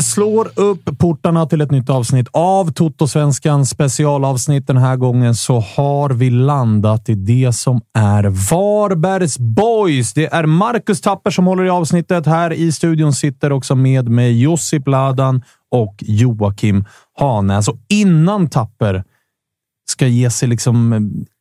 Vi slår upp portarna till ett nytt avsnitt av Toto-svenskan specialavsnitt. Den här gången så har vi landat i det som är Varbergs Boys. Det är Marcus Tapper som håller i avsnittet. Här i studion sitter också med mig Josip Ladan och Joakim Hanäs alltså, och innan Tapper ska ge sig liksom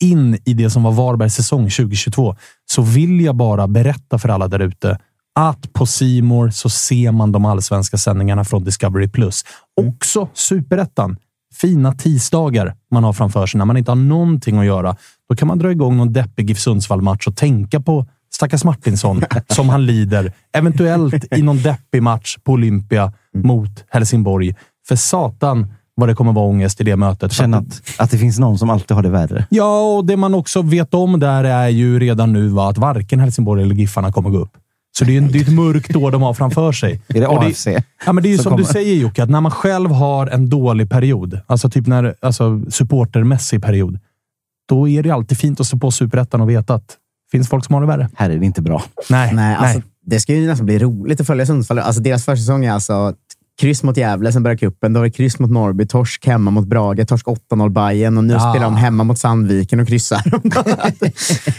in i det som var Varbergs säsong 2022 så vill jag bara berätta för alla där ute att på Simor så ser man de allsvenska sändningarna från Discovery+. Plus. Också superettan. Fina tisdagar man har framför sig när man inte har någonting att göra. Då kan man dra igång någon deppig GIF Sundsvall-match och tänka på stackars Martinsson som han lider. Eventuellt i någon deppig match på Olympia mot Helsingborg. För satan vad det kommer vara ångest i det mötet. Känna att, att det finns någon som alltid har det värre. Ja, och det man också vet om där är ju redan nu va, att varken Helsingborg eller Giffarna kommer gå upp. Så det är, det är ett mörkt år de har framför sig. Är det AFC? Ja, men det är ju som som du säger Jocke, att när man själv har en dålig period, alltså typ när alltså supportermässig period, då är det alltid fint att stå på superettan och veta att det finns folk som har det värre. Här är det inte bra. Nej, Nej, alltså, nej. det ska ju nästan bli roligt att följa Sundsvall. Alltså, deras försäsong är alltså kryss mot Gävle, sen börjar cupen. Då är det kryss mot Norrby, torsk hemma mot Brage, torsk 8-0 Bajen och nu Ja. spelar de hemma mot Sandviken och kryssar.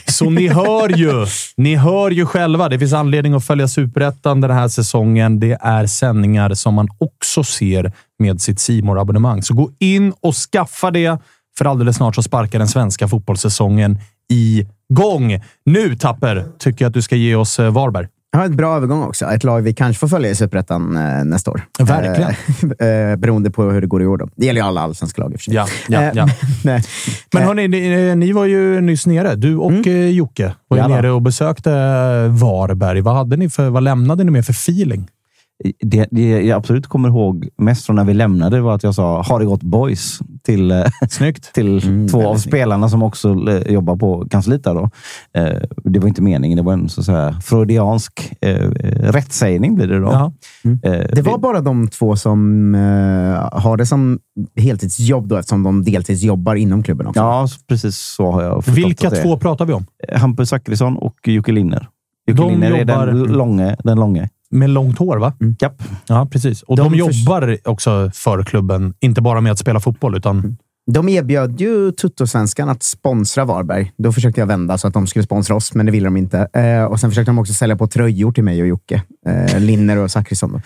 Så ni hör ju. Ni hör ju själva. Det finns anledning att följa Superettan den här säsongen. Det är sändningar som man också ser med sitt simor abonnemang Så gå in och skaffa det, för alldeles snart så sparkar den svenska fotbollssäsongen igång. Nu, Tapper, tycker jag att du ska ge oss eh, Varberg. Har ett bra övergång också. Ett lag vi kanske får följa i Superettan eh, nästa år. Verkligen. Eh, eh, beroende på hur det går i år. Då. Det gäller ju alla allsvenska lag i och för sig. Ja, ja, Eh, ja. Men Eh, hörni, ni, ni var ju nyss nere. Du och mm. Jocke var ju Jalla. nere och besökte Varberg. Vad, hade ni för, vad lämnade ni med för feeling? Det, det jag absolut kommer ihåg mest från när vi lämnade var att jag sa “Har det gått boys?” till, eh, Snyggt. till Mm, två av spelarna som också eh, jobbar på kansliet. Där då. Eh, Det var inte meningen. Det var en så att säga, freudiansk rättsägning blir det då. Ja. Eh, Det var bara de två som eh, har det som heltidsjobb då, eftersom de deltidsjobbar inom klubben också. Ja, precis så har jag förstått Vilka det två pratar vi om? Hampus Zachrisson och Jocke Linner. Jocke De Linner är jobbar- den långe. Den långe. Med långt hår, va? Japp. Ja, precis. Och de, De jobbar också för klubben, inte bara med att spela fotboll, utan De erbjöd ju Tuttosvenskan att sponsra Varberg. Då försökte jag vända så att de skulle sponsra oss, men det ville de inte. Eh, och Sen försökte de också sälja på tröjor till mig och Jocke. Eh, Linner och Zachrisson.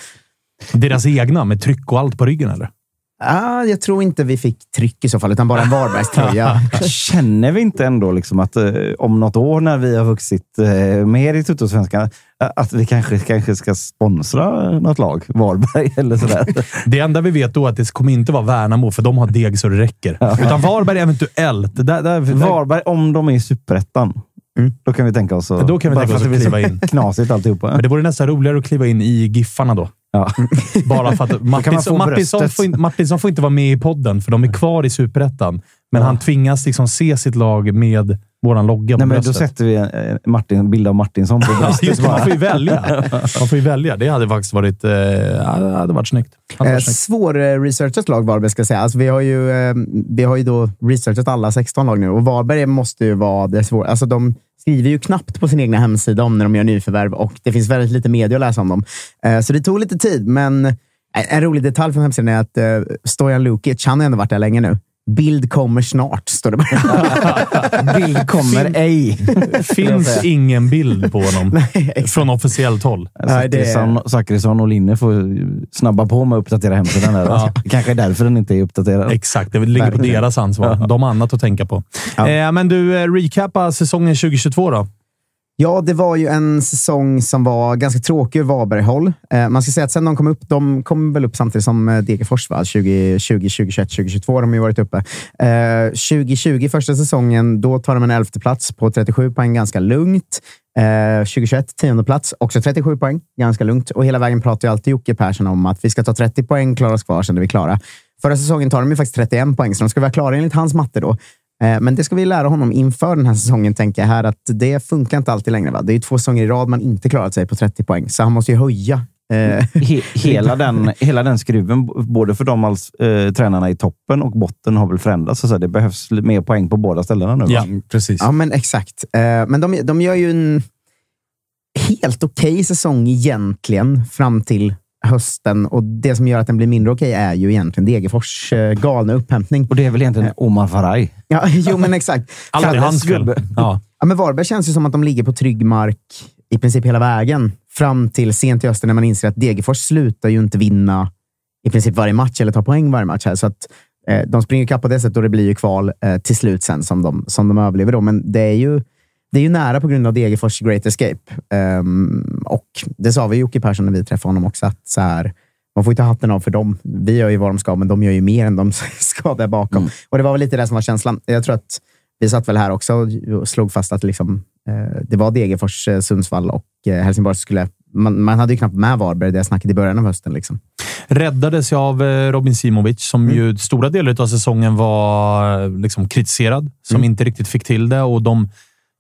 deras egna med tryck och allt på ryggen, eller? Ah, jag tror inte vi fick tryck i så fall, utan bara en Varbergströja. Känner vi inte ändå liksom att eh, om något år när vi har vuxit eh, mer i Tuttosvenskan, att vi kanske, kanske ska sponsra något lag? Varberg eller sådär. Det enda vi vet då är att det kommer inte vara Värnamo, för de har deg så det räcker. Utan Varberg eventuellt. Där, där, Varberg, om de är i superettan, då kan vi tänka oss att... Då kan vi tänka oss att kliva in. Knasigt alltihopa. Men det vore nästan roligare att kliva in i Giffarna då. Ja. Bara för att Martinsson, bröstet. får får inte vara med i podden, för de är kvar i superettan. Men han tvingas liksom se sitt lag med våran logga på Nej, men då bröstet. sätter vi en Martin, en bild av Martinsson på bröstet. man får ju välja. Man får ju välja. Det hade faktiskt varit, eh, hade varit snyggt. Hade Eh, varit snyggt. Svår-researchat lag Varberg, ska jag säga. Alltså, vi, har ju, eh, vi har ju då researchat alla 16 lag nu och Varberg måste ju vara det svåra. Alltså, de skriver ju knappt på sin egna hemsida om när de gör nyförvärv och det finns väldigt lite media att läsa om dem. Eh, så det tog lite tid, men en- en rolig detalj från hemsidan är att eh, Stojan Lukic, han har ändå varit där länge nu. Bild kommer snart, står det bara. Bild kommer ej. finns ingen bild på honom från officiellt håll. Är- Zachrisson, och Linne får snabba på med att uppdatera hemsidan. Där. Ja. Kanske är därför den inte är uppdaterad. Exakt, det ligger på deras ansvar. De har annat att tänka på. Ja. Eh, men du, eh, recappa säsongen 2022 då. Ja, det var ju en säsong som var ganska tråkig ur Varberg-håll. Eh, man ska säga att sen de kom upp, de kom väl upp samtidigt som eh, Degerfors, 2020, 2021, 2022 de har ju varit uppe. Eh, 2020, första säsongen, då tar de en elfte plats på 37 poäng, ganska lugnt. Eh, 2021, tionde plats, också 37 poäng, ganska lugnt. Och hela vägen pratar ju alltid Jocke Persson om att vi ska ta 30 poäng, klara oss kvar, sen är vi klara. Förra säsongen tar de ju faktiskt 31 poäng, så de ska vara klara enligt hans matte då. Eh, Men det ska vi lära honom inför den här säsongen, tänker jag här, att det funkar inte alltid längre. Va? Det är ju två säsonger i rad man inte klarat sig på 30 poäng, så han måste ju höja. Eh, He, hela, den, hela den skruven, både för de alls, eh, tränarna i toppen och botten, har väl förändrats. Så det behövs mer poäng på båda ställena nu. va? precis. Ja, men exakt. Eh, Men de, de gör ju en helt okej säsong egentligen fram till hösten. Och Det som gör att den blir mindre okej är ju egentligen Degerfors eh, galna upphämtning. Och det är väl egentligen Omar Faraj. Ja, jo, men exakt. Kalles hans fel. gubbe. Ja. Ja, men Varberg känns ju som att de ligger på trygg mark i princip hela vägen. Fram till sent i hösten när man inser att Degerfors slutar ju inte vinna i princip varje match eller ta poäng varje match. Här. Så att, eh, de springer ikapp på det sättet och det blir ju kval eh, till slut sen som de, som de överlever. Då. Men det är ju det är ju nära på grund av Degerfors Great Escape. Ehm, och det sa vi Jocke Persson när vi träffade honom också. Att så här, man får ju ta hatten av för dem. Vi gör ju vad de ska, men de gör ju mer än de ska där bakom. Och det var väl lite det som var känslan. Jag tror att vi satt väl här också och slog fast att liksom, eh, det var Degerfors, eh, Sundsvall och eh, Helsingborg skulle... Man, man hade ju knappt med Varberg, det snacket i början av hösten. Liksom. Räddades jag av eh, Robin Simovic, som ju stora delar av säsongen var liksom kritiserad, som inte riktigt fick till det. Och de,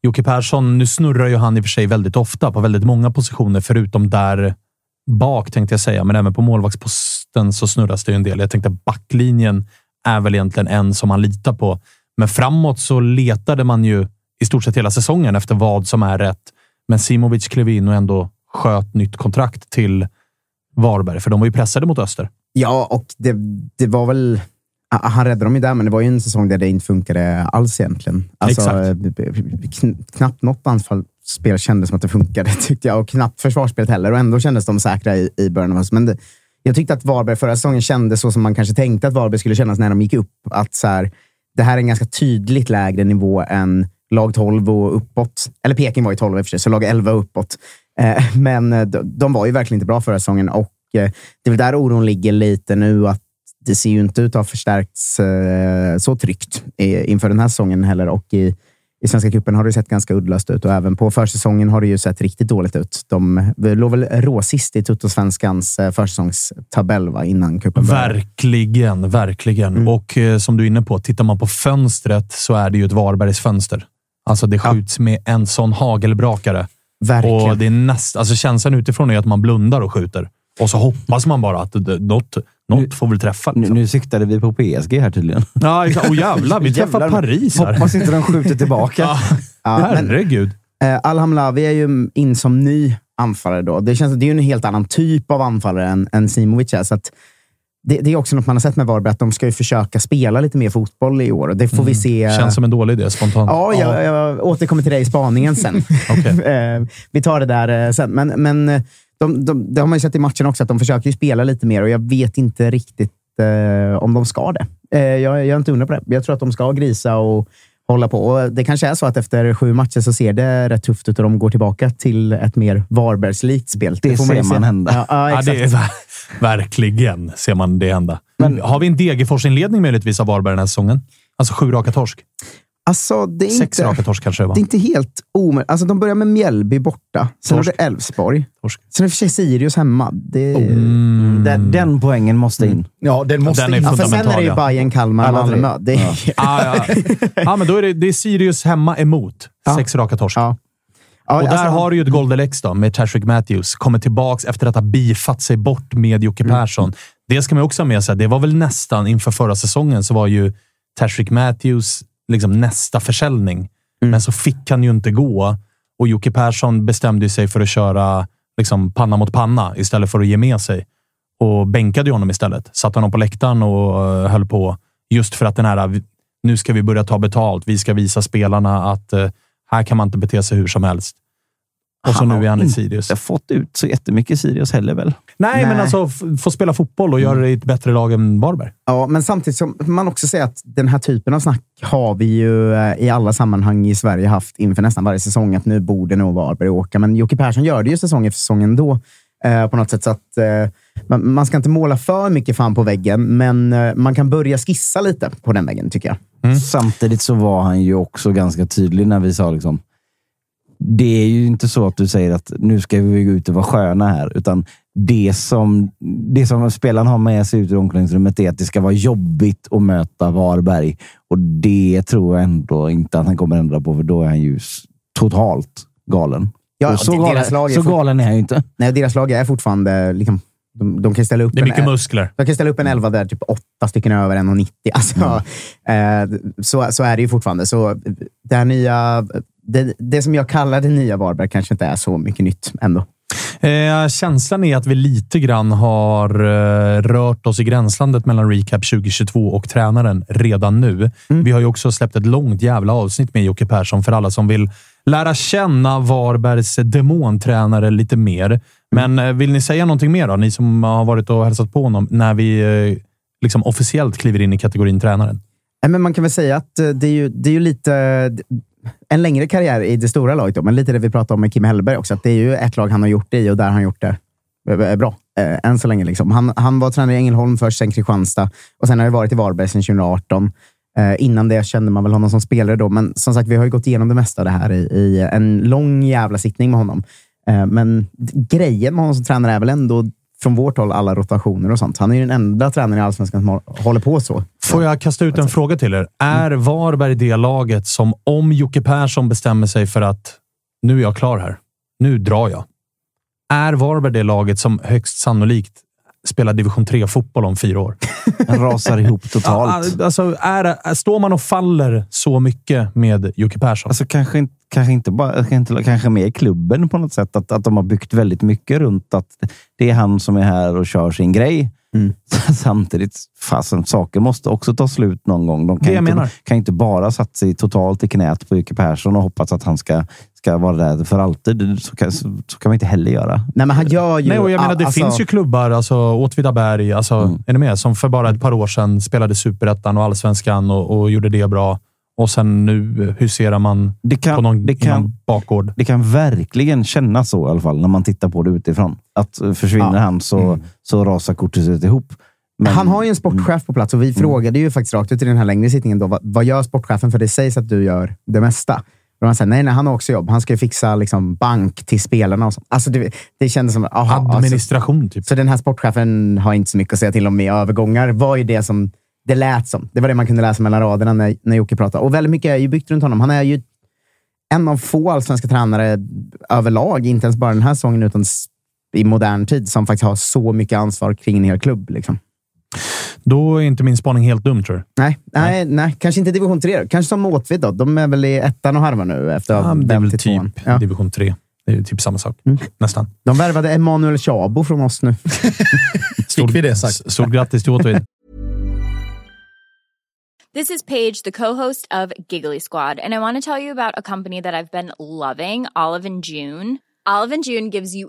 Jocke Persson, nu snurrar ju han i och för sig väldigt ofta på väldigt många positioner, förutom där bak tänkte jag säga, men även på målvaktsposten så snurras det ju en del. Jag tänkte backlinjen är väl egentligen en som man litar på. Men framåt så letade man ju i stort sett hela säsongen efter vad som är rätt. Men Simovic klev in och ändå sköt nytt kontrakt till Varberg, för de var ju pressade mot Öster. Ja, och det, det var väl ah, Han räddade dem ju där, men det var ju en säsong där det inte funkade alls egentligen. Alltså, Exakt. eh, kn- knappt något anfallsspel kändes som att det funkade, tyckte jag. Och knappt försvarsspelet heller. Och ändå kändes de säkra i, i början av hösten. Men det, jag tyckte att Varberg förra säsongen kändes så som man kanske tänkte att Varberg skulle kännas när de gick upp. Att så här, det här är en ganska tydligt lägre nivå än lag 12 och uppåt. Eller Peking var ju 12 i och för sig, så lag 11 och uppåt. Eh, men eh, de, de var ju verkligen inte bra förra säsongen och eh, det är väl där oron ligger lite nu. att Det ser ju inte ut att ha förstärkts eh, så tryggt inför den här säsongen heller. Och i, i Svenska cupen har det sett ganska uddlöst ut och även på försäsongen har det ju sett riktigt dåligt ut. De låg väl råsist i Tuttosvenskans eh, försäsongstabell va, innan cupen började. Verkligen, verkligen. Mm. Och eh, som du är inne på, tittar man på fönstret så är det ju ett Varbergs fönster. Alltså det skjuts med en sån hagelbrakare. Verkligen. Och det är näst, alltså känslan utifrån är att man blundar och skjuter. Och så hoppas man bara att något, något får väl träffa. Nu, Liksom. nu siktade vi på PSG här tydligen. Ja, exakt. Åh jävlar, vi träffar Jävlar. Paris här. Hoppas inte de skjuter tillbaka. Ja, Ja, men- herregud. Eh, Alham Lavi är ju in som ny anfallare då. Det, känns, det är ju en helt annan typ av anfallare än, än Simovic är. Så att det, det är också något man har sett med Varberg, att de ska ju försöka spela lite mer fotboll i år. Det får vi se. Mm. Känns som en dålig idé spontant. Ja, jag, jag återkommer till det i spaningen sen. Eh, vi tar det där eh, sen. Men, men de, de, det har man ju sett i matchen också, att de försöker ju spela lite mer och jag vet inte riktigt eh, om de ska det. Eh, jag, jag är inte undra på det. Jag tror att de ska grisa och hålla på. Och det kanske är så att efter sju matcher så ser det rätt tufft ut och de går tillbaka till ett mer Varbergslikt spel. Det får ser ju se. man hända. Ja, ja, Ja, det är, ver- verkligen ser man det hända. Men, har vi en Degerfors-inledning möjligtvis av Varberg den här säsongen? Alltså sju raka torsk. Alltså, det är Sex inte, raka torsk kanske det var. Det är inte helt omöjligt. Alltså, de börjar med Mjällby borta. Sen Torsk. har du Elfsborg. Torsk. Sen är det för sig Sirius hemma. Det... Mm. Den, den poängen måste in. Ja, den måste Den är in. Ja, för sen är det ju ja. Bayern, Kalmar. Malmö. Det är... Ah, ja. ja, men då är det, det är Sirius hemma emot. Ja. Sex raka torsk. Ja. Ja, Och där alltså- har du ju ett Golden-Lex då, med Tashrik Matthews. Kommer tillbaks efter att ha bifat sig bort med Jocke Mm. Persson. Det ska man också ha med sig. Det var väl nästan inför förra säsongen så var ju Tashrik Matthews liksom nästa försäljning. Mm. Men så fick han ju inte gå och Jocke Persson bestämde sig för att köra liksom panna mot panna istället för att ge med sig. Och bänkade honom istället. Satte honom på läktaren och eh, höll på. Just för att den här, nu ska vi börja ta betalt. Vi ska visa spelarna att eh, här kan man inte bete sig hur som helst. Och så Han nu har är han i Sirius. fått ut så jättemycket Sirius heller väl? Nej, men Nej. alltså f- få spela fotboll och göra det i ett bättre lag än Varberg. Ja, men samtidigt som man också säger att den här typen av snack har vi ju eh, i alla sammanhang i Sverige haft inför nästan varje säsong, att nu borde nog Varberg åka. Men Jocke Persson gör det ju säsong efter säsong ändå. Eh, på något sätt. Så att, eh, man, man ska inte måla för mycket fan på väggen, men eh, man kan börja skissa lite på den väggen, tycker jag. Mm. Samtidigt så var han ju också ganska tydlig när vi sa liksom, det är ju inte så att du säger att nu ska vi gå ut och vara sköna här, utan det som, det som spelaren har med sig ut ur omklädningsrummet är att det ska vara jobbigt att möta Varberg. Och det tror jag ändå inte att han kommer ändra på, för då är han ju totalt galen. Ja, och så, det- galen lag är så galen är han ju inte. Nej, deras lag är fortfarande... Liksom, de, de kan ställa upp Det är en- mycket muskler. Jag kan ställa upp en elva där, typ åtta stycken över 1,90. Alltså, eh, så, så är det ju fortfarande. Så det, här nya, det, det som jag kallar det nya Varberg kanske inte är så mycket nytt ändå. Eh, känslan är att vi lite grann har eh, rört oss i gränslandet mellan Recap 2022 och tränaren redan nu. Vi har ju också släppt ett långt jävla avsnitt med Jocke Persson för alla som vill lära känna Varbergs demontränare lite mer. Men eh, vill ni säga någonting mer då? Ni som har varit och hälsat på honom när vi eh, liksom officiellt kliver in i kategorin tränaren. Men man kan väl säga att eh, det är ju, det är ju lite en längre karriär i det stora laget, då, men lite det vi pratade om med Kim Hellberg också. Att det är ju ett lag han har gjort det i och där har han gjort det eh, eh, bra. Eh, än så länge. Liksom. Han, han var tränare i Ängelholm först, sen Kristianstad och sen har det varit i Varberg sedan 2018. Eh, innan det kände man väl honom som spelare då, men som sagt, vi har ju gått igenom det mesta av det här i, i en lång jävla sittning med honom. Eh, men grejen med honom som tränare är väl ändå från vårt håll alla rotationer och sånt. Han är ju den enda tränaren i Allsvenskan som håller på så. Får jag kasta ut en fråga till er? Är Varberg det laget som, om Jocke Persson bestämmer sig för att nu är jag klar här, nu drar jag. Är Varberg det laget som högst sannolikt spelar division 3-fotboll om fyra år? Han rasar ihop totalt. Alltså, är, står man och faller så mycket med Jocke Persson? Alltså kanske, inte- kanske inte bara, kanske, kanske med i klubben på något sätt. Att, att de har byggt väldigt mycket runt att det är han som är här och kör sin grej. Mm. Samtidigt, fasen, saker måste också ta slut någon gång. De kan, inte, kan inte bara satt sig totalt i knät på Jocke Persson och hoppas att han ska, ska vara där för alltid. Så kan, så, så kan man inte heller göra. Nej, men han gör ju... Nej, och jag menar, det alltså- finns ju klubbar, alltså Åtvidaberg, alltså, Mm. är ni med? Som för bara ett par år sedan spelade superettan och allsvenskan och, och gjorde det bra. Och sen nu huserar man Det kan, på någon, det kan, någon bakgård. det kan verkligen kännas så i alla fall när man tittar på det utifrån. Att eh, försvinner Ja. han så, så rasar korthuset ihop. Men- han har ju en sportchef på plats och vi frågade ju faktiskt rakt ut i den här längre sittningen då, vad, vad gör sportchefen? För det sägs att du gör det mesta. Och han säger nej, nej, han har också jobb. Han ska fixa liksom, bank till spelarna och sånt. Alltså, det, det kändes som... Aha, alltså, Administration, typ. så den här sportchefen har inte så mycket att säga till om i övergångar. var ju det som det lät som. Det var det man kunde läsa mellan raderna när, när Jocke pratade. Och väldigt mycket är ju byggt runt honom. Han är ju en av få allsvenska tränare överlag, inte ens bara den här säsongen, utan i modern tid, som faktiskt har så mycket ansvar kring en hel klubb. Liksom. Då är inte min spaning helt dum, tror du? Nej, nej, nej, kanske inte division 3. då. Kanske som Åtvid då. De är väl i ettan och harvar nu efter att Ja, det är väl typ Ja. division 3. Det är ju typ samma sak. Mm. Nästan. De värvade Emanuel Chabo från oss nu. Stort, vi det sagt? Stort grattis till Åtvid. This is Paige, the co-host of Giggly Squad, and I want to tell you about a company that I've been loving, Olive and June. Olive and June gives you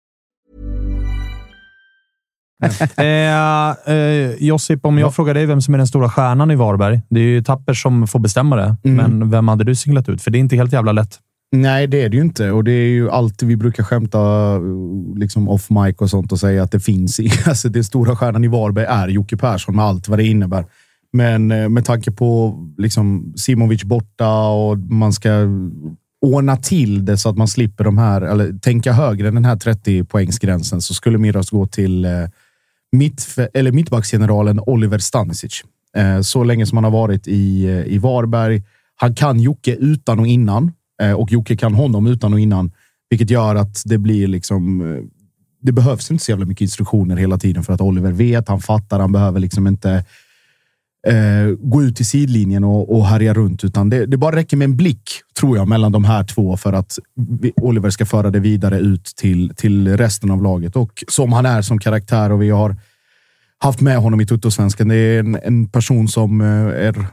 Eh, eh, Josip, om jag frågar dig vem som är den stora stjärnan i Varberg. Det är ju Tapper som får bestämma det, Mm. men vem hade du singlat ut? För det är inte helt jävla lätt. Nej, det är det ju inte. Och det är ju alltid vi brukar skämta liksom off mic och sånt och säga att det finns i, alltså det stora stjärnan i Varberg är Jocke Persson med allt vad det innebär. Men eh, med tanke på liksom Simovic borta och man ska ordna till det så att man slipper de här, eller tänka högre än den här 30 poängsgränsen så skulle Miras gå till eh, mitt, eller mittbacksgeneralen Oliver Stanisic. Eh, så länge som han har varit i, eh, i Varberg. Han kan Jocke utan och innan eh, och Jocke kan honom utan och innan, vilket gör att det blir liksom. Det behövs inte så jävla mycket instruktioner hela tiden för att Oliver vet, han fattar, han behöver liksom inte eh, gå ut i sidlinjen och, och härja runt, utan det, det bara räcker med en blick, tror jag, mellan de här två för att Oliver ska föra det vidare ut till, till resten av laget. Och som han är som karaktär och vi har haft med honom i Tuttosvenskan. Det är en, en person som eh, är,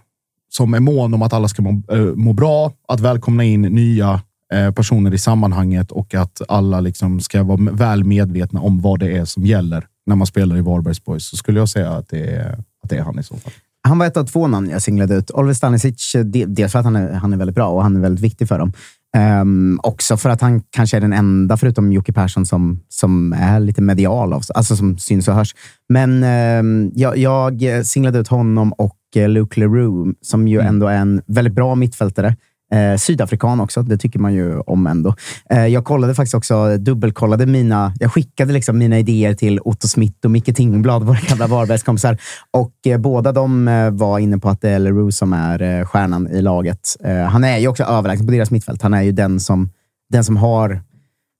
som är mån om att alla ska må, eh, må bra, att välkomna in nya eh, personer i sammanhanget och att alla liksom ska vara väl medvetna om vad det är som gäller när man spelar i Varbergs Boys. Så skulle jag säga att det är, att det är han i så fall. Han var ett av två namn jag singlade ut. Oliver Stanisic, de- dels för att han är, han är väldigt bra och han är väldigt viktig för dem. Ehm, också för att han kanske är den enda, förutom Jocke Persson, som, som är lite medial, av, alltså som syns och hörs. Men ehm, jag, jag singlade ut honom och eh, Luke Leroux, som ju ändå är en väldigt bra mittfältare. Eh, Sydafrikan också, det tycker man ju om ändå. Eh, jag kollade faktiskt också, dubbelkollade mina, jag skickade liksom mina idéer till Otto Smith och Micke Tingblad, våra gamla Varbergskompisar. Och eh, båda de eh, var inne på att det är Leroux som är eh, stjärnan i laget. Eh, han är ju också överlägsen på deras mittfält. Han är ju den som, den som har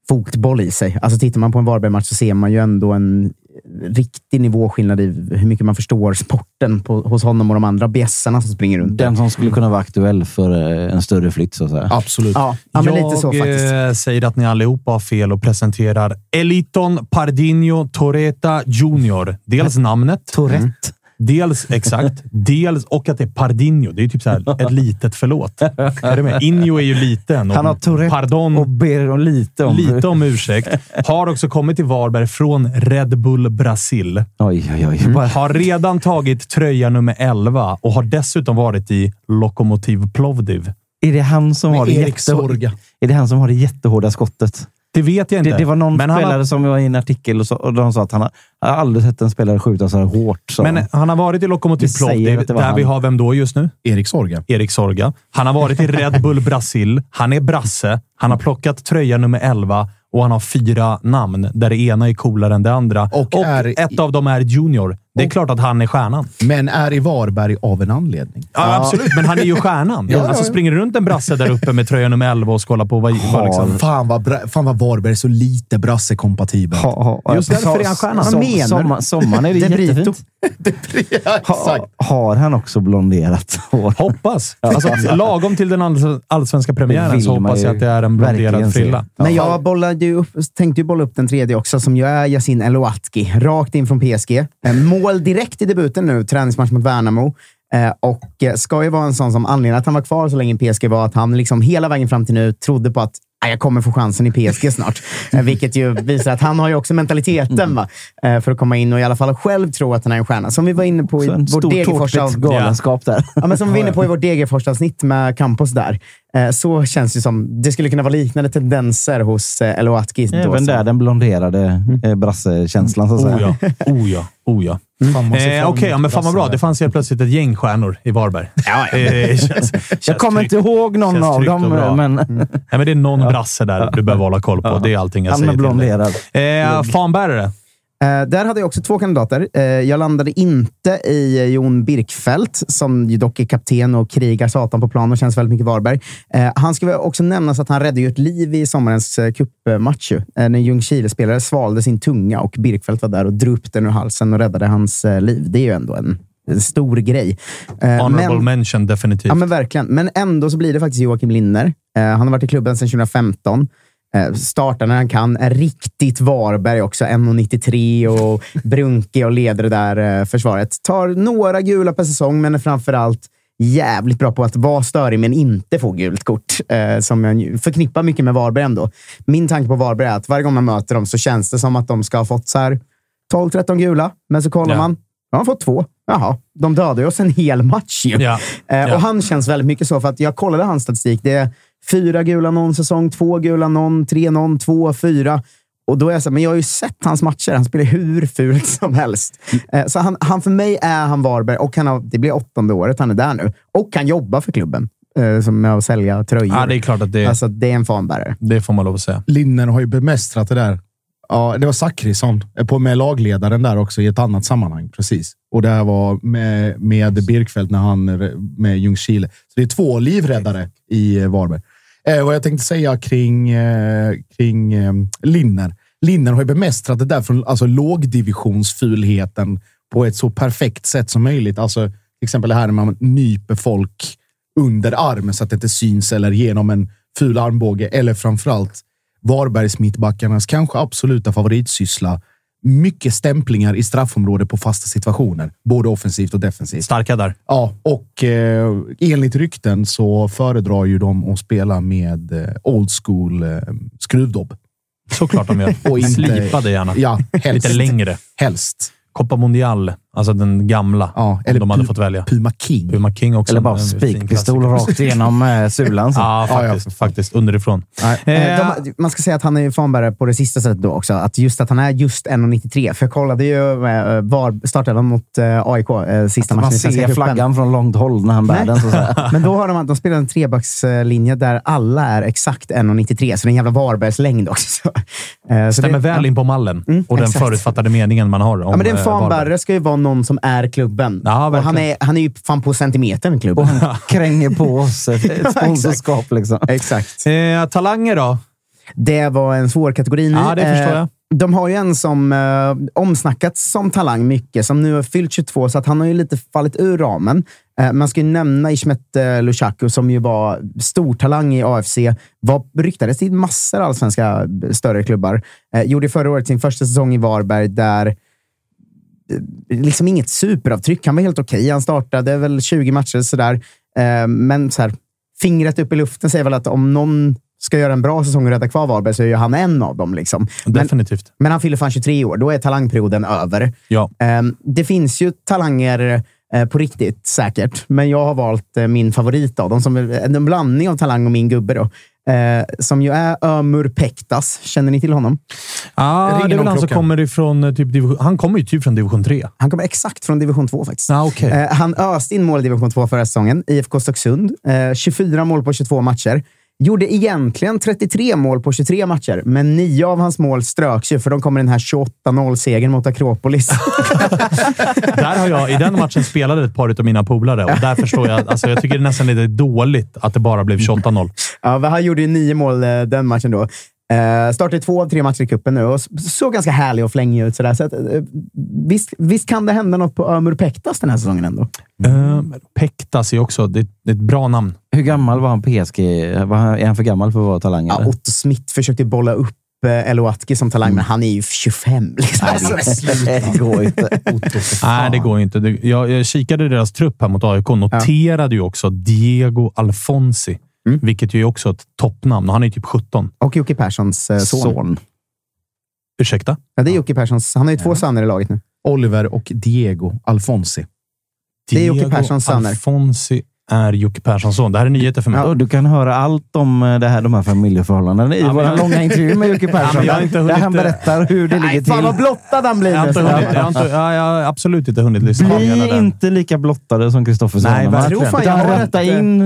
fotboll i sig. Alltså tittar man på en Varberg-match så ser man ju ändå en riktig nivåskillnad i hur mycket man förstår sporten på, hos honom och de andra bjässarna som springer runt. Den som skulle kunna vara aktuell för eh, en större flytt, så att säga. Absolut. Ja, ja men lite så jag faktiskt. eh, säger att ni allihopa har fel och presenterar Eliton Pardinho Toreta Junior. Dels namnet. Tourette. Dels, exakt. Dels, och att det är Pardinho. Det är ju typ så här, ett litet förlåt. Är du med? Inho är ju liten. Han har Tourette Pardon, och ber om lite om... lite om ursäkt. Har också kommit till Varberg från Red Bull Brasil. Oj, oj, oj. Bara, Har redan tagit tröja nummer 11 och har dessutom varit i Lokomotiv Plovdiv. är det han som har det, jätte... Sorga. är det han som har det jättehårda skottet? Det vet jag inte. Det, det var någon men spelare har, som var i en artikel och, så, och de sa att han har, aldrig sett en spelare skjuta så här hårt. Så. men han har varit i Lokomotiv Plovdiv, där han. vi har vem då just nu? Erik Sorga. Erik Sorga. Han har varit i Red Bull Brasil. Han är brasse. Han har plockat tröja nummer 11 och han har fyra namn, där det ena är coolare än det andra. Och Och, är ett av dem är Junior. Det är klart att han är stjärnan. Men är i Varberg av en anledning. Ja, absolut, men han är ju stjärnan. Ja, alltså, ja. springer runt en brasse där uppe med tröja nummer 11 och skålar på vad, vad liksom... Fan vad, bra, fan vad Varberg är så lite brassekompatibelt. Ha, ha, Just därför är han stjärna. Som, menar sommar, sommaren är det jättefint. ja, Ha, har han också blonderat hår? Hoppas. Alltså, lagom till den all- allsvenska premiären så hoppas jag att det är en blonderad frilla. Men jag bollade ju upp, tänkte ju bolla upp den tredje också, som ju är Yasin Eloatki. Rakt in från PSG. Eh, Mål direkt i debuten nu, träningsmatch mot Värnamo. Eh, och eh, ska ju vara en sån som anledningen att han var kvar så länge i PSG var att han liksom hela vägen fram till nu trodde på att "Ah, jag kommer få chansen i PSG snart. Eh, vilket ju visar att han har ju också mentaliteten va? Eh, för att komma in och i alla fall själv tro att han är en stjärna. Som vi var inne på i vårt stor Degerfors tårtigt galenskap där. Ja, men som vi var inne på i vårt Degerfors-avsnitt med Campos där, så känns det som det skulle kunna vara liknande tendenser hos eh, Eloatki. då Även där den blonderade eh, brassekänslan, så att säga. Oh ja, oh ja, oh ja. Ser Eh, Okej, emot ja, men fan vad bra. Det fanns helt plötsligt ett gäng stjärnor i Varberg. Eh, känns, känns Jag kommer inte ihåg någon av dem, men Nej, men det är någon brasse där du behöver hålla koll på. Det är allting jag han säger är till dig. blonderad. Eh, fanbärare. Eh, där hade jag också två kandidater. Eh, jag landade inte i eh, Jon Birkfeldt, som dock är kapten och krigar satan på plan och känns väldigt mycket Varberg. Han ska också nämnas att han räddade ett liv i sommarens eh, cupmatch. Eh, när Ljungskile-spelare svalde sin tunga och Birkfeldt var där och drog upp den ur halsen och räddade hans liv. Det är ju ändå en, stor grej. Honorable men- mention, definitivt. Ja, men verkligen. Men ändå så blir det faktiskt Joakim Linner. Han har varit i klubben sedan 2015. Eh, startar när han kan. Är riktigt Varberg också. 1,93 och brunkig och leder det där eh, försvaret. Tar några gula per säsong, men är framförallt jävligt bra på att vara störig men inte få gult kort. Eh, som jag förknippar mycket med Varberg ändå. Min tanke på Varberg är att varje gång man möter dem så känns det som att de ska ha fått så här 12-13 gula, men så kollar Ja. man. Han har fått två. Jaha, de dödade oss en hel match ju. Ja. Eh, Ja. Och han känns väldigt mycket så, för att jag kollade hans statistik. Det fyra gula någon säsong, två gula någon, tre någon, två, fyra. Och då är jag så här, men jag har ju sett hans matcher. Han spelar hur fult som helst. Eh, så han, han, för mig är han Varberg och han har, det blir åttonde året han är där nu. Och han jobbar för klubben. Eh, som med att sälja tröjor. Ja, det är klart att det, Alltså, det är en fanbärare. det får man lov att säga. Linner har ju bemästrat det där. Ja, det var Zachrisson eh, på med lagledaren där också i ett annat sammanhang. Precis. Och det här var med, med Birkfeldt när han eh, med Ljungskile. Så det är två livräddare i eh, Varberg. Eh, vad jag tänkte säga kring, eh, kring eh, Linner. Linner har ju bemästrat det där från alltså, lågdivisionsfulheten på ett så perfekt sätt som möjligt. Alltså, till exempel det här när man nyper folk under armen så att det inte syns eller genom en ful armbåge. Eller framförallt Varbergs mittbackarnas kanske absoluta favoritsyssla. Mycket stämplingar i straffområdet på fasta situationer, både offensivt och defensivt. Starka där. Ja, och eh, enligt rykten så föredrar ju de att spela med eh, old school eh, skruvdobb. Såklart de gör. Och inte- Slipade gärna. Ja, helst. Lite längre. Helst. Copa Mundial, alltså den gamla. Ja, eller de hade fått välja. Puma King. Puma King också. Eller bara spikpistol rakt igenom eh, sulan. Så. Ja, Ja, ja, faktiskt. faktiskt. Underifrån. Eh, Eh, de, man ska säga att han är ju fanbärare på det sista sättet då också. Att just att han är just 1,93. För jag kollade ju eh, var startade mot eh, AIK eh, sista Man matchen i Svenska ser flaggan från långt håll när han bär den. Så. Men då har de, de spelar en trebackslinje där alla är exakt 1,93. Så det är en jävla Varbergslängd också. Så Stämmer det, väl in på mallen Mm, och den exakt. förutfattade meningen man har om Ja, men det är en fanbärare ska ju vara någon som är klubben. Ja, och han, är, han är ju fan på centimetern Och klubben. han kränger på oss ett, sponsorskap. Liksom. Exakt. Eh, talanger då? Det var en svår kategori. Ja, det förstår jag. De har ju en som eh, omsnackats som talang mycket, som nu har fyllt 22, så att han har ju lite fallit ur ramen. Eh, man ska ju nämna Ismet eh, Lushaku som ju var stor talang i AFC. Var, ryktades till massor av allsvenska eh, större klubbar. Eh, gjorde förra året sin första säsong i Varberg där eh, liksom inget superavtryck. Han var helt okej. Han startade väl 20 matcher sådär. Eh, men så här, fingret upp i luften säger väl att om någon ska göra en bra säsong och rädda kvar Varberg så är han en av dem. Liksom. Men, Definitivt. men han fyller fan 23 år. Då är talangperioden över. Ja. Eh, det finns ju talanger eh, på riktigt säkert, men jag har valt min favorit av dem. Som är en blandning av talang och min gubbe. Då. Eh, som ju är Ömur Pektas. Känner ni till honom? Ah, det är väl han som kommer ifrån eh, typ division... Han kommer ju typ från division 3. Han kommer exakt från division 2 faktiskt. Ah, okay. Eh, han öste in mål i division 2 förra säsongen. IFK Stocksund. Eh, 24 mål på 22 matcher. Gjorde egentligen 33 mål på 23 matcher, men nio av hans mål ströks ju för de kommer den här 28-0-segern mot Akropolis. Där har jag, I den matchen spelade ett par av mina polare och där förstår jag. Alltså, jag tycker det är nästan lite dåligt att det bara blev 28-0. Ja, han gjorde ju nio mål eh, den matchen då. Uh, startade två av tre matcher i cupen nu och såg ganska härlig och flängig ut. Sådär. Så att, eh, visst, visst kan det hända något på Ömur Pektas den här säsongen ändå? Uh, Pektas är också det, det är ett bra namn. Hur gammal var han PSG? Var han, är han för gammal för att vara talang? Ja? Otto Smith försökte bolla upp eh, Eloatki som talang, men han är ju 25. Liksom. Nej, det- det går inte. Nej, det går inte. Jag, jag kikade i deras trupp här mot AIK och noterade ju också Diego Alfonsi, vilket ju är också ett toppnamn. Och han är typ 17. Och Jocke Perssons eh, son. Son. Ursäkta? Ja, det är Jocke Perssons. Han har ju två söner i laget nu. Oliver och Diego Alfonsi. Det är Jocke Diego Perssons söner. Alfonsi är Jocke Perssons son. Det här är nyheter för mig. Och du kan höra allt om eh, det här, de här familjeförhållandena i Ja, vår jag- långa intervju med Jocke Ja, Persson. jag har inte där hunnit- han berättar hur det ligger Nej, fan till. vad blottad han blir Jag har, inte hunnit, jag, har inte, ja, jag har absolut inte hunnit lyssna Bli den. inte lika blottade som Kristoffer Nej. Jag tror fan jag har rätta ett, eh, in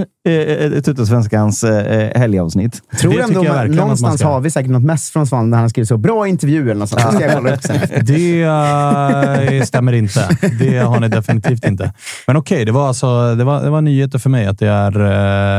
eh, Tuttosvenskans eh, helgavsnitt. Tror Det ändå tycker jag man, någonstans ska. har vi säkert något mess från Svan där han skriver så bra intervju eller något sånt. Det ska jag kolla upp sen. Det eh, stämmer inte. Det har ni definitivt inte. Men okej, det, var alltså, det, var, det var nyheter för mig att det är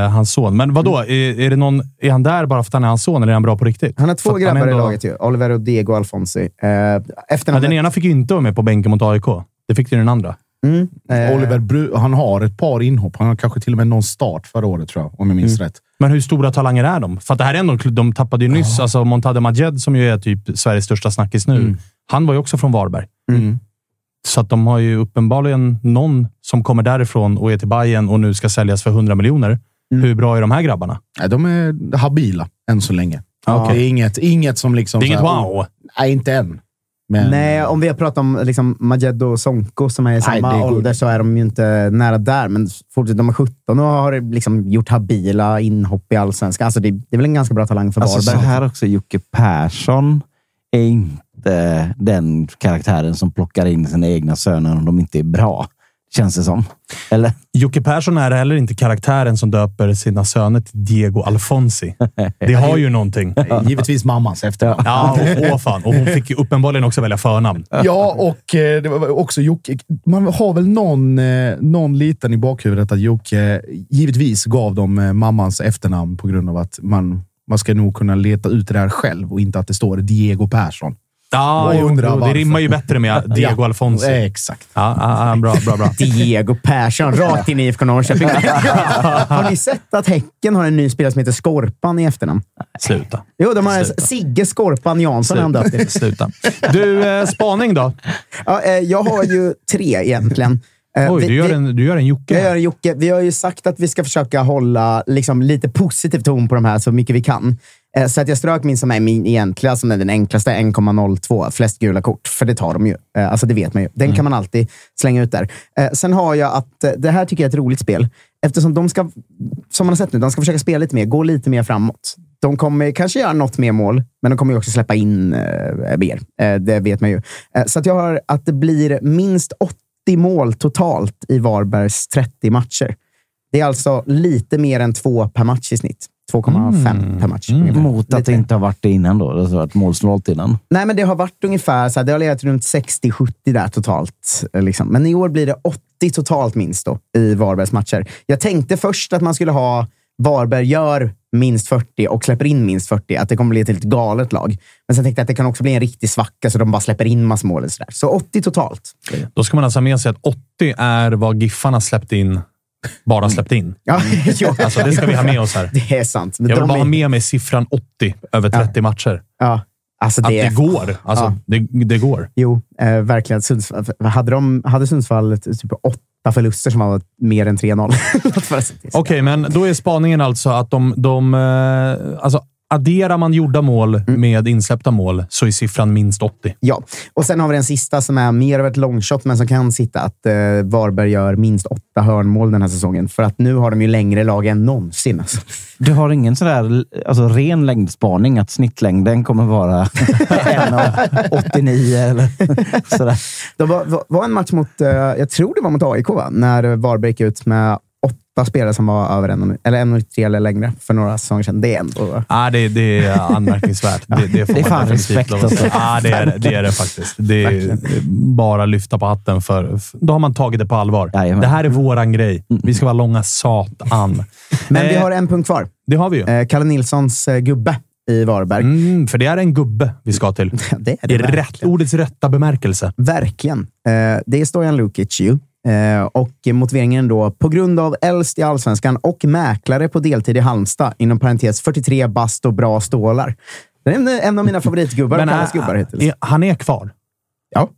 eh, hans son. Men vadå? Mm. Är, är, det någon, är han där bara för att han är hans son, eller är han bra på riktigt? Han har två grabbar i ändå- laget ju. Oliver och Diego Alfonsi. Eh, Ja, den ena fick ju inte vara med på bänken mot AIK. Det fick ju den andra. Mm, eh, Oliver Bru, han har ett par inhopp. Han har kanske till och med någon start förra året, tror jag, om jag minns rätt. Men hur stora talanger är de? För att det här är ändå, de tappade ju nyss, alltså Montade Majed som ju är typ Sveriges största snackis nu. Han var ju också från Varberg. Mm. Så att de har ju uppenbarligen någon som kommer därifrån och är till Bayern och nu ska säljas för 100 miljoner. Hur bra är de här grabbarna? Nej, de är habila än så länge. Ja, okej. Det är inget, inget som liksom... Det är inget så här, wow. Nej, inte än. Men, Nej, om vi har pratat om liksom, Majed och Sonko som är i Nej, samma går- ålder så är de ju inte nära där. Men fortfarande, de är 17 och har liksom gjort habila inhopp i allsvenskan. Alltså, det, det är väl en ganska bra talang för Alltså så Varberg. här också, Jocke Persson är inte den karaktären som plockar in sina egna söner om de inte är bra. Känns det som. Eller? Jocke Persson är heller inte karaktären som döper sina söner till Diego Alfonsi. Det har ju någonting. Givetvis mammans efternamn. Ja, och, åh fan. och hon fick ju uppenbarligen också välja förnamn. Ja, och eh, det var också Jocke. Man har väl någon, eh, någon liten i bakhuvudet att Jocke givetvis gav dem eh, mammans efternamn på grund av att man, man ska nog kunna leta ut det där själv och inte att det står Diego Persson. Ja, jo, jo, det rimmar ju bättre med Diego Ja, Alfonsi. eh, Exakt. Ja, ja, bra, bra, bra. Diego Persson, rakt in i IFK Norrköping. har ni sett att Häcken har en ny spelare som heter Skorpan i efternamn? Sluta. Jo, de har Sluta. Sigge Skorpan Jansson han döpt. Sluta. Du, eh, spaning då? Ja, eh, jag har ju tre egentligen. Eh, Oj, vi- du gör en, du gör en Jocke. Jag gör en Jocke. Vi har ju sagt att vi ska försöka hålla liksom, lite positiv ton på de här så mycket vi kan. Eh, Så att jag strök min som är min egentliga, som är den enklaste, 1,02. Flest gula kort, för det tar de ju. Eh, Alltså det vet man ju. Den kan man alltid slänga ut där. Eh, Sen har jag att det här tycker jag är ett roligt spel. Eftersom de ska, som man har sett nu, de ska försöka spela lite mer, gå lite mer framåt. De kommer kanske göra något mer mål, men de kommer ju också släppa in eh, mer. Det vet man ju. Så att jag har att det blir minst 80 mål totalt i Varbergs 30 matcher. Det är alltså lite mer än två per match i snitt. 2,5 per match. ungefär. Mot att Lite. det inte har varit det innan då. Det har varit målsnålt innan. Nej, men det har varit ungefär så här, det har legat runt 60-70 där totalt. eh, Liksom. Men i år blir det 80 totalt minst då, i Varbergs matcher. Jag tänkte först att man skulle ha Varberg gör minst 40 och släpper in minst 40. Att det kommer bli ett helt galet lag. Men sen tänkte jag att det kan också bli en riktig svacka så de bara släpper in massor mål. Så, så 80 totalt. Då ska man alltså ha med sig att 80 är vad Giffarna släppt in, bara släppt in. Ja, ja. Alltså, det ska vi ha med oss här. Det är sant. Men Jag vill bara ha med mig siffran 80 över 30 matcher. Ja, alltså Att det, det går. Alltså, Ja. det, det går. Jo, eh, verkligen. Sundsvall, hade, de, hade Sundsvall typ åtta förluster som var mer än 3-0? Låt vara så. Okej, men då är spaningen alltså att de... de eh, alltså, adderar man gjorda mål Mm. med insläppta mål så är siffran minst 80. Ja, och sen har vi den sista som är mer av ett longshot, men som kan sitta. Att eh, Varberg gör minst åtta hörnmål den här säsongen. För att nu har de ju längre lag än någonsin. Alltså. Du har ingen sådär, alltså, ren längdspaning, att snittlängden kommer vara 1,89 eller sådär. Det var, var, var en match mot, eh, jag tror det var mot AIK, va? när Varberg gick ut med åtta spelare som var över 1,93 eller 1,93 eller längre för några säsonger sedan. Det är ändå... Ja, det, det är anmärkningsvärt. Det, det, får Det är fan respekt alltså. Ja, det är, det- är det faktiskt. Det är, bara lyfta på hatten för... Då har man tagit det på allvar. Jajamän. Det här är våran grej. Vi ska vara långa satan. Men vi Eh, har en punkt kvar. Det har vi ju. Eh, Kalle Nilssons eh, gubbe i Varberg. Mm, för det är en gubbe vi ska till. Det är det I rätt, ordets rätta bemärkelse. Verkligen. Det är Stojan Lukic ju. Eh, och motiveringen då, på grund av äldst i allsvenskan och mäklare på deltid i Halmstad, inom parentes 43 bast och bra stålar. Det är en, en av mina favoritgubbar, Men är- gubbar hittills. han är kvar. Ja.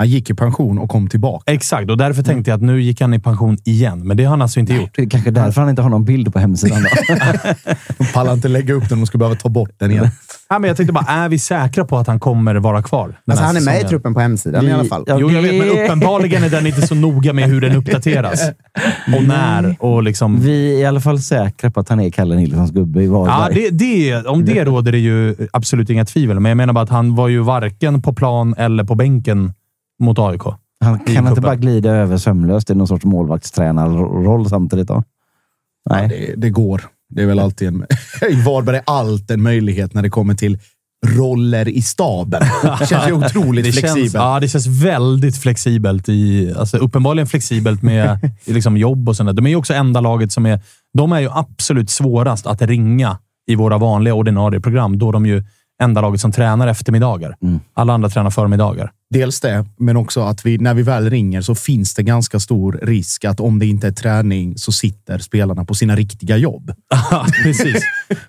Han gick i pension och kom tillbaka. Exakt, och därför tänkte jag att nu gick han i pension igen. Men det har han alltså inte gjort. Det är kanske därför han inte har någon bild på hemsidan. Då. De pallar inte lägga upp den. De skulle behöva ta bort den igen. Ja, men jag tänkte bara, är vi säkra på att han kommer vara kvar? Alltså, han är med i truppen på hemsidan i alla fall. Ja, Jo, jag vet, men uppenbarligen är den inte så noga med hur den uppdateras. Och när. Och liksom... Vi är i alla fall säkra på att han är Kalle Nilssons gubbe i Varberg. Ja, det, det, om det råder det ju absolut inga tvivel. Men jag menar bara att han var ju varken på plan eller på bänken mot AIK. han kan inte cupen. bara glida över sömlöst i någon sorts målvaktstränarroll samtidigt. Då. Nej. Det, det går. Det är väl alltid en... I Varberg är allt en möjlighet när det kommer till roller i staben. Det känns ju otroligt det flexibelt. Känns, ja, det känns väldigt flexibelt. I, alltså uppenbarligen flexibelt med i liksom jobb och sånt. De är ju också enda laget som är... De är ju absolut svårast att ringa i våra vanliga ordinarie program, då de ju enda laget som tränar eftermiddagar. Alla andra tränar förmiddagar. Dels det, men också att vi, när vi väl ringer så finns det ganska stor risk att om det inte är träning så sitter spelarna på sina riktiga jobb. Precis.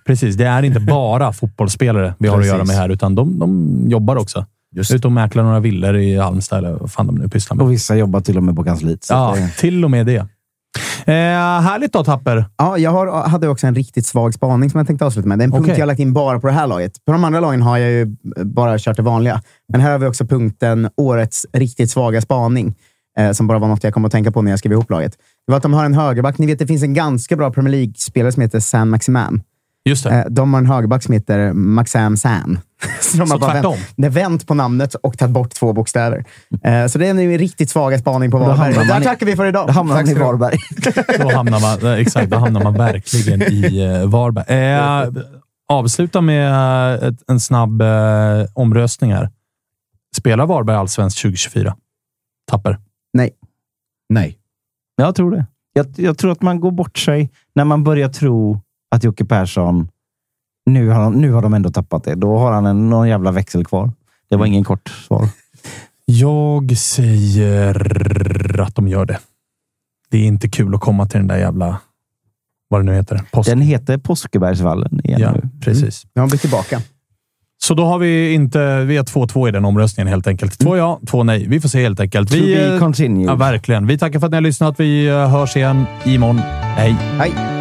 precis. Det är inte bara fotbollsspelare vi har Precis. att göra med här, utan de, de jobbar också. Just Ut och mäklar några villor i Halmstad, eller vad fan de nu pysslar med. Och vissa jobbar till och med på kansliet. Ja, det, till och med det. Eh, härligt då, Tapper. Ja, jag har, hade också en riktigt svag spaning som jag tänkte avsluta med. Det är en punkt Okej. jag lagt in bara på det här laget. På de andra lagen har jag ju bara kört det vanliga. Men här har vi också punkten årets riktigt svaga spaning. Eh, som bara var något jag kom att tänka på när jag skrev ihop laget. Det var att de har en högerback. Ni vet, det finns en ganska bra Premier League-spelare som heter Sam Maximan. Just det. Eh, de har en högerback som heter Maxam San. Så de Så har bara tvärtom. vänt, vänt på namnet och tagit bort två bokstäver. Eh, så det är en riktigt svaga spaning på Varberg. Där man i- tackar vi för idag. då hamnar Tack han i. Varberg. Då hamnar man, eh, exakt, då hamnar man verkligen i Varberg. Eh, avsluta med ett, en snabb eh, omröstning här. Spelar Varberg allsvenskt 2024? Tapper. Nej. Nej. Jag tror det. Jag, jag tror att man går bort sig när man börjar tro att Jocke Persson... Nu har, han, nu har de ändå tappat det. Då har han en, någon jävla växel kvar. Det var ingen kort svar. Jag säger att de gör det. Det är inte kul att komma till den där jävla... Vad det nu heter. Påsk. Den heter Påskebergsvallen igen ja, nu. precis. Nu har vi tillbaka. Så då har vi inte... Vi har 2-2 i den omröstningen helt enkelt. Två ja, två nej. Vi får se helt enkelt. To Vi, be eh, continued. ja, verkligen. Vi tackar för att ni har lyssnat. Vi eh, hörs igen imorgon. Hej! Hej.